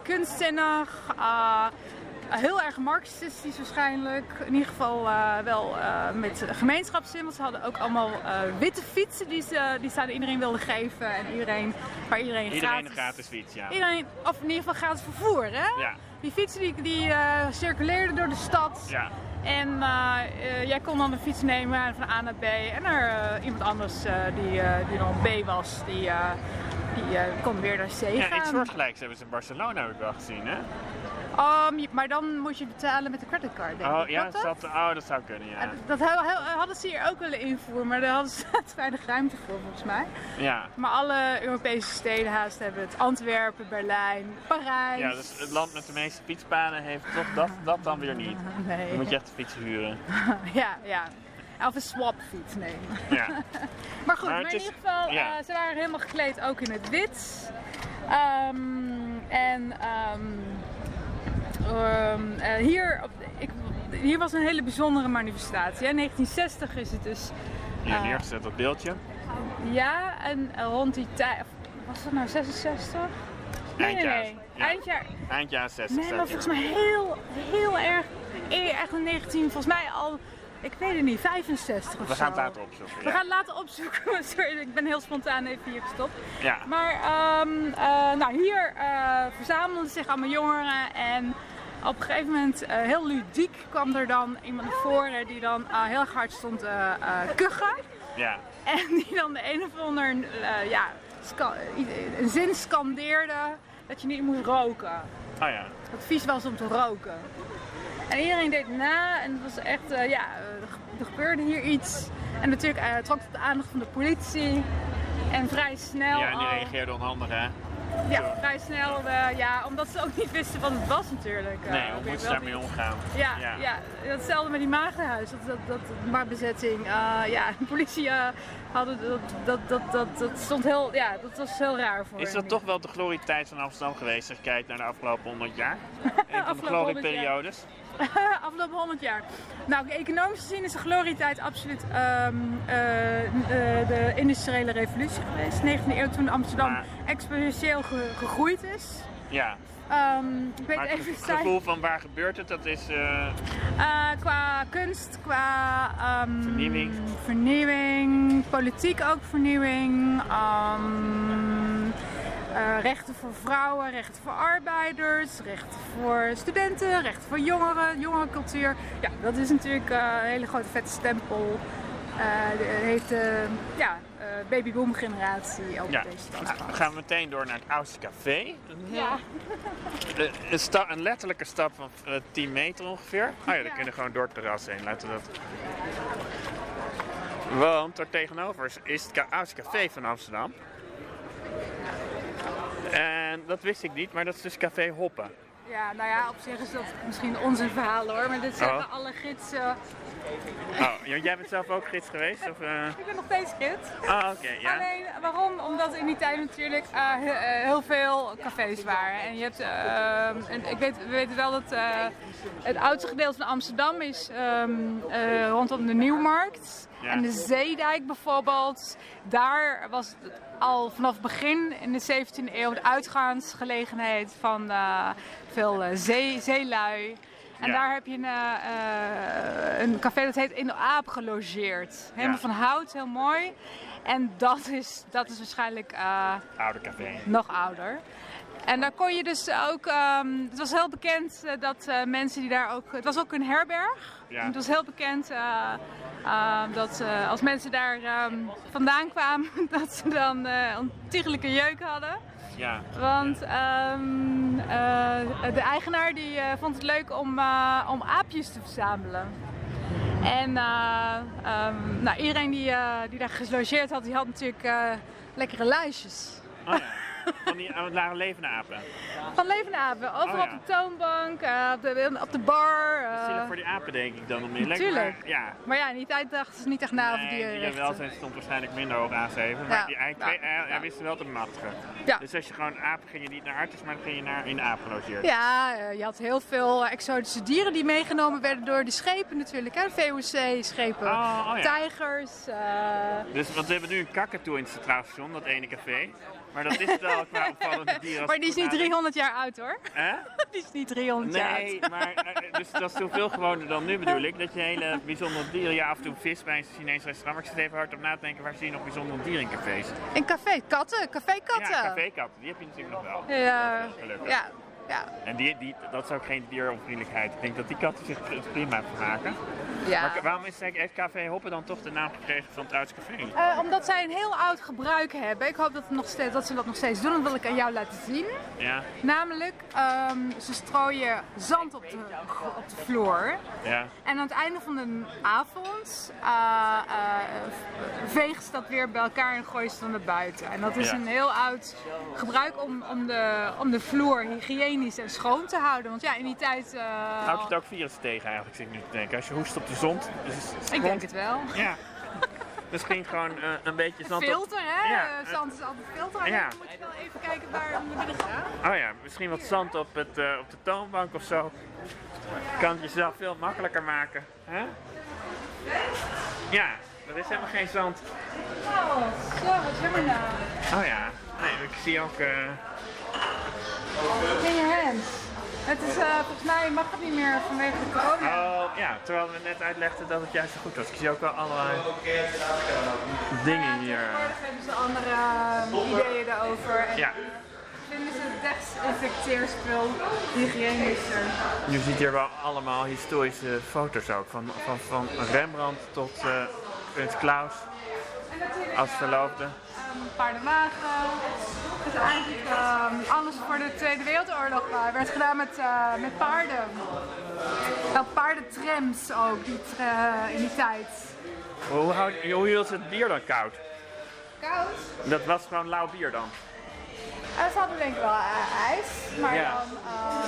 kunstzinnig, heel erg marxistisch waarschijnlijk. In ieder geval eh, wel eh, met gemeenschapszin, want ze hadden ook allemaal eh, witte fietsen die ze, die ze aan iedereen wilden geven. En iedereen, waar iedereen, Iedereen een gratis fiets, ja. Iedereen, of in ieder geval gratis vervoer, hè? Ja, Die fietsen die, die circuleerden door de stad. ja. En jij kon dan de fiets nemen van A naar B. En er iemand anders die, die dan B was, die, die kon weer naar C Ja, gaan. iets soortgelijks hebben ze in Barcelona ik wel gezien, hè? Um, je- maar dan moet je betalen met de creditcard, denk Oh, ik. ja, Klopt dat? dat, oh, dat zou kunnen, ja. Dat hadden ze hier ook willen invoeren, maar daar hadden ze [LAUGHS] te weinig ruimte voor volgens mij. Ja, Maar alle Europese steden haast hebben het. Antwerpen, Berlijn, Parijs. ja dus het land met de meeste fietsbanen heeft toch dat, dat dan weer niet. [LAUGHS] Nee. Dan moet je echt een fiets huren. [LAUGHS] Ja, ja. Of een swapfiets nemen. Ja, Maar goed, Maar maar, het in is- ieder geval, ja. eh, ze waren helemaal gekleed ook in het wit. Ehm, en ehm, ehm, eh, hier, op, ik, hier was een hele bijzondere manifestatie. hè. 1960 is het dus. hier Eh, neergezet dat beeldje. Ja, en eh, rond die tijd. Was dat nou 66? Nee, nee, Eindjaar. nee. Ja. Eindjaar. Eind jaren 60 Nee, maar volgens mij heel, heel erg. Echt een 19, volgens mij al. Ik weet het niet, 65 of We zo. gaan het laten opzoeken. We ja. gaan het laten opzoeken. [LAUGHS] Sorry, ik ben heel spontaan even hier gestopt. Ja, Maar ehm, eh, nou, hier verzamelden zich allemaal jongeren en op een gegeven moment, eh, heel ludiek, kwam er dan iemand naar voren die dan eh, heel erg hard stond eh eh, kuchen. ja. En die dan de een of ander eh, ja, een zin scandeerde dat je niet moet roken. Oh ja. Het vies was om te roken. En iedereen deed na en het was echt, eh, ja, eh, er ge- gebeurde hier iets. En natuurlijk eh, trok het de aandacht van de politie. En vrij snel Ja, en die al- reageerde onhandig, hè? Ja, vrij snel, eh, ja, omdat ze ook niet wisten wat het was natuurlijk. eh, Nee, hoe moeten ze daarmee omgaan? Ja, Ja. ja. hetzelfde met die maagdenhuis, dat, dat, dat marbezetting. eh, ja, [LAUGHS] de politie hadden dat, dat, dat, dat, dat stond heel, ja, dat was heel raar voor Is hen. dat toch wel de glorietijd van Amsterdam geweest als je kijkt naar de afgelopen 100 jaar? [LAUGHS] Een van de Afgelopen 100 jaar. glorieperiodes? [LAUGHS] Afgelopen 100 jaar. Nou, economisch gezien is de glorietijd absoluut ehm, eh, eh, de industriële revolutie geweest. 19e eeuw toen Amsterdam Maar- exponentieel ge- gegroeid is. Ja, Ehm, ik weet maar even het gevoel van waar gebeurt het, dat is... Eh, qua kunst, qua ehm, Vernieuwing. vernieuwing, politiek ook vernieuwing, eh, rechten voor vrouwen, rechten voor arbeiders, rechten voor studenten, rechten voor jongeren, jongerencultuur. Ja, dat is natuurlijk eh, een hele grote vette stempel. Eh, de- heeft de ja, eh, babyboom generatie op ja, deze stad Nou, dan gaan we meteen door naar het oudste café. Ja. Eh, Een, sta- een letterlijke stap van eh, 10 meter ongeveer. Oh ja, Ja. dan kunnen we gewoon door het terras heen. Laten we dat... Want er tegenover is- is het oudste café van Amsterdam. En dat wist ik niet, maar dat is dus Café Hoppen. ja, nou ja, op zich is dat misschien onze verhaal hoor, maar dit zeggen Oh. alle gidsen. Oh, jij bent zelf ook gids geweest? Of, eh? Ik ben nog steeds gids. Ah, oké, ja. Alleen, waarom? Omdat in die tijd natuurlijk eh, eh, heel veel cafés waren. En je hebt, eh, en ik weet, we weten wel dat het oudste gedeelte van Amsterdam is ehm, eh, rondom de Nieuwmarkt. Ja. En de Zeedijk bijvoorbeeld. Daar was het al vanaf begin in de 17e eeuw de uitgaansgelegenheid van eh, veel eh, zee, zeelui. En Ja. daar heb je een, eh, eh, een café dat heet In de Aap gelogeerd. Helemaal Ja. van hout, heel mooi. En dat is, dat is waarschijnlijk eh, Oude café. nog ouder. En daar kon je dus ook, ehm, het was heel bekend dat mensen die daar ook, het was ook een herberg. Ja. Het was heel bekend eh, eh, dat als mensen daar ehm, vandaan kwamen, [LAUGHS] dat ze dan ontiegelijke jeuk hadden. Ja. Want eh, de eigenaar die, eh, vond het leuk om, eh, om aapjes te verzamelen. En eh, ehm, nou, iedereen die, eh, die daar gelogeerd had, die had natuurlijk eh, lekkere lijstjes. Oh. Van die uh, levende apen. Van levende apen. Overal Oh ja. op de toonbank, eh, op, de, op de bar. eh. Zielig voor die apen denk ik dan. Om die lekker, Natuurlijk. maar- ja. Maar ja, in die tijd dachten ze niet echt na over Nee, die dierenrechten. welzijn stond waarschijnlijk minder hoog aangeschreven. Maar Ja. die, hij, Ja. hij, wist wel te machtigen. Dus als je gewoon apen ging je niet naar Artis, maar dan ging je naar in de aap gelogeerd. Ja, eh, je had heel veel eh, exotische dieren die meegenomen werden door de schepen natuurlijk. Hè? VOC-schepen, Oh, oh ja. tijgers. eh, Dus want we hebben nu een kakatoe in het Centraal Station, dat ene café. Maar dat is wel qua opvallende dieren. als Maar die is niet nadenk. 300 jaar oud hoor. Hè? [LAUGHS] Die is niet 300 jaar Nee, oud. maar eh, dus dat is veel gewoner dan nu bedoel ik. Dat je hele bijzondere dieren, ja af en toe vis bij een Chinees restaurant. Maar ik zit even hard op na te denken, waar zie je nog bijzondere dieren in cafés? In café, katten, café katten. Ja, cafékatten, die heb je natuurlijk nog wel. Ja, Gelukkig. ja, ja. En die, die, dat is ook geen dieronvriendelijkheid. Ik denk dat die katten zich prima vermaken. ja. Maar waarom is heeft Café Hoppen dan toch de naam gekregen van het oudste café? Eh, omdat zij een heel oud gebruik hebben. Ik hoop dat, nog steeds, dat ze dat nog steeds doen. Dat wil ik aan jou laten zien. Ja, Namelijk, ehm, ze strooien zand op de, op de vloer. ja. En aan het einde van de avond eh, vegen ze dat weer bij elkaar en gooien ze dan naar buiten. En dat is Ja. een heel oud gebruik om, om, de, om de vloer hygiënisch en schoon te houden. Want ja, in die tijd... eh, Houdt het ook virussen tegen eigenlijk, zit ik nu te denken. Als je hoest op de zon. Dus ik denk het wel. Ja. [LAUGHS] Misschien gewoon eh, een beetje zand op... Filter, hè? Ja. Eh, Zand is altijd filter. En Ja. dan moet je wel even kijken waar we willen gaan. Oh ja, misschien wat zand op, het, eh, op de toonbank of zo. Kan het jezelf veel makkelijker maken. Hè? Ja, er is helemaal geen zand. Oh, zo, wat jammer nou. Oh ja, nee, ik zie ook... eh, In je hand. Het is, eh, volgens mij mag het niet meer vanwege de corona. Oh ja, terwijl we net uitlegden dat het juist zo goed was. Ik zie ook wel allerlei dingen hier. Tegenwoordig hebben ze andere eh, ideeën daarover. En Ja, vinden ze het desinfecteerspul hygiënischer. je ziet hier wel allemaal historische foto's ook. Van, van, van Rembrandt tot eh Prins Klaus als verloofde. Paardenwagen. Het is eigenlijk ehm, alles voor de Tweede Wereldoorlog eh, werd gedaan met, eh, met paarden. Wel paardentrams ook die, tra- in die tijd. Hoe, houd, hoe hield het bier dan koud? Koud. Dat was gewoon lauw bier dan. En ze hadden denk ik wel eh, ijs, maar Ja. dan... eh,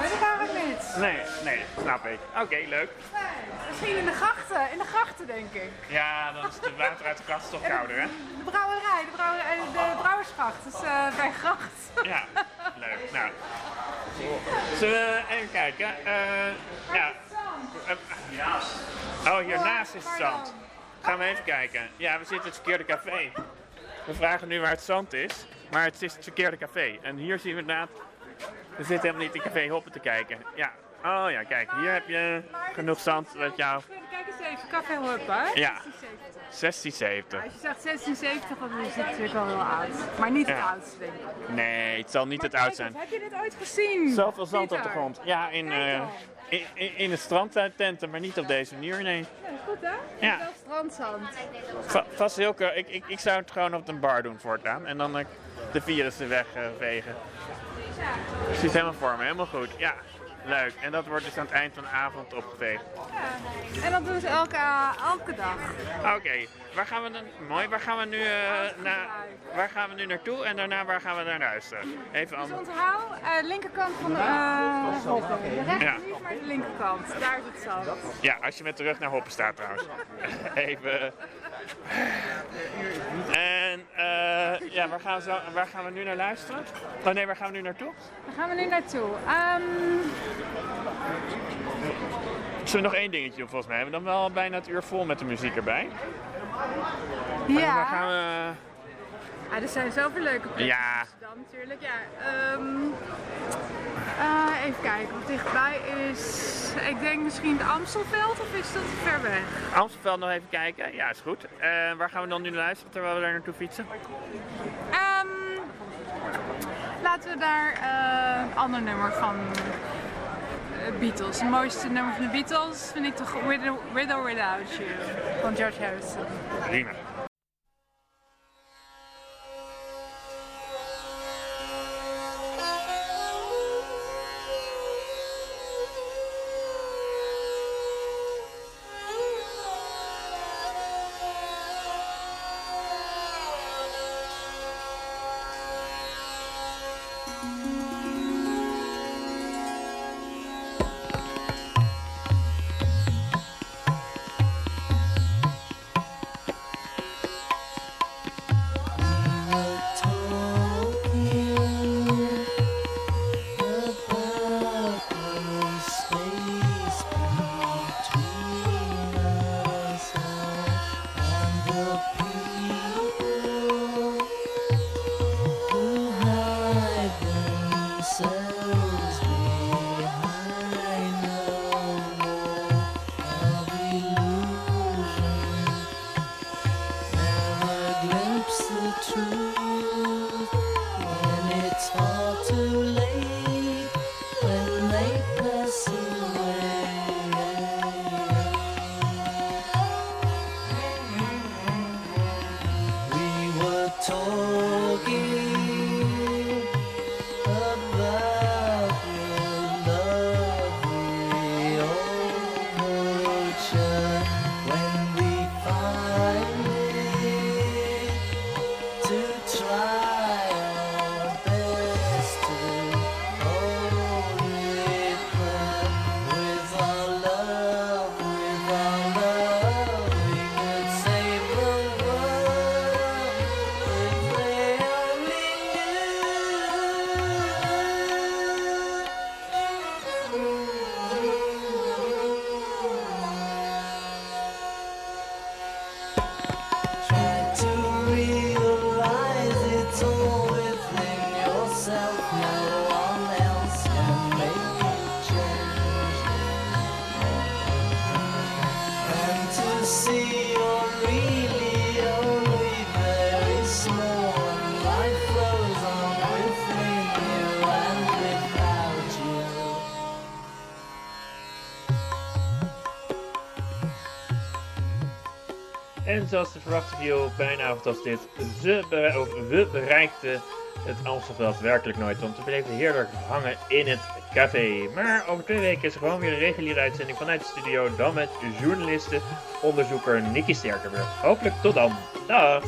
weet ik eigenlijk niet. Nee, nee, snap ik. Oké, leuk. Nee, misschien in de grachten, in de grachten denk ik. Ja, dan is het water uit de kast toch kouder, hè? De brouwerij, de, brouwerij, de brouwersgracht, dus eh, bij gracht. Ja, leuk. Nou, zullen we even kijken? Eh, ja. Eh, oh, hiernaast is het zand. Gaan we even kijken. Ja, we zitten in het verkeerde café. We vragen nu waar het zand is, maar het is het verkeerde café. En hier zien we inderdaad, we zitten helemaal niet in Café Hoppen te kijken. Ja, oh ja, kijk, hier heb je genoeg zand met jou. Kijk eens even, Café Hoppa. Ja. 1670. 1670. Als je zegt 1670, dan is het natuurlijk wel heel oud. Maar niet het Ja. oudste, denk ik. Nee, het zal niet het oud zijn. Heb je dit ooit gezien? Zoveel zand op de grond. Ja, in, eh. In, in, in de strandtenten, maar niet op deze manier, nee. Ja, goed hè? Ja. Wel strandzand. Va- vast heel ik, ik, ik zou het gewoon op een bar doen voortaan. En dan eh, de virussen wegvegen. zie het helemaal voor me, helemaal goed. Ja, leuk. En dat wordt dus aan het eind van de avond opgeveegd. Ja. En dat doen ze elke, eh, elke dag. Oké, waar gaan we dan? Mooi, waar gaan we nu uh, naar? Waar gaan we nu naartoe en daarna waar gaan we naar luisteren? Even Dus aan. onthoud, eh, linkerkant van de uh, Hoppen. De rechter Ja. niet, maar de linkerkant. Daar is het zand. Ja, als je met de rug naar Hoppen staat trouwens. [LAUGHS] Even. En eh, ja, waar gaan, we zo, waar gaan we nu naar luisteren? Oh nee, waar gaan we nu naartoe? Daar gaan we nu naartoe. Ehm, Zullen we nog één dingetje doen volgens mij? We hebben dan wel bijna het uur vol met de muziek erbij. Waar ja, gaan we... Ah, er zijn zoveel leuke plekken Ja. in Amsterdam natuurlijk. Ja, ehm, eh, even kijken, wat dichtbij is. Ik denk misschien het Amstelveld of is dat ver weg? Amstelveld nog even kijken. Ja, is goed. En waar gaan we dan nu naar luisteren terwijl we daar naartoe fietsen? Ehm, Laten we daar uh, een ander nummer van Beatles. Het mooiste nummer van de Beatles vind ik toch With or Without You van George Harrison. Prima. En zoals te verwachten viel bij avond als dit, ze of we bereikten het Amstelveld werkelijk nooit. Want we bleven heerlijk hangen in het café. Maar over twee weken is er gewoon weer een reguliere uitzending vanuit de studio. Dan met journalisten, onderzoeker Nicky Sterkenburg. Hopelijk tot dan. Dag!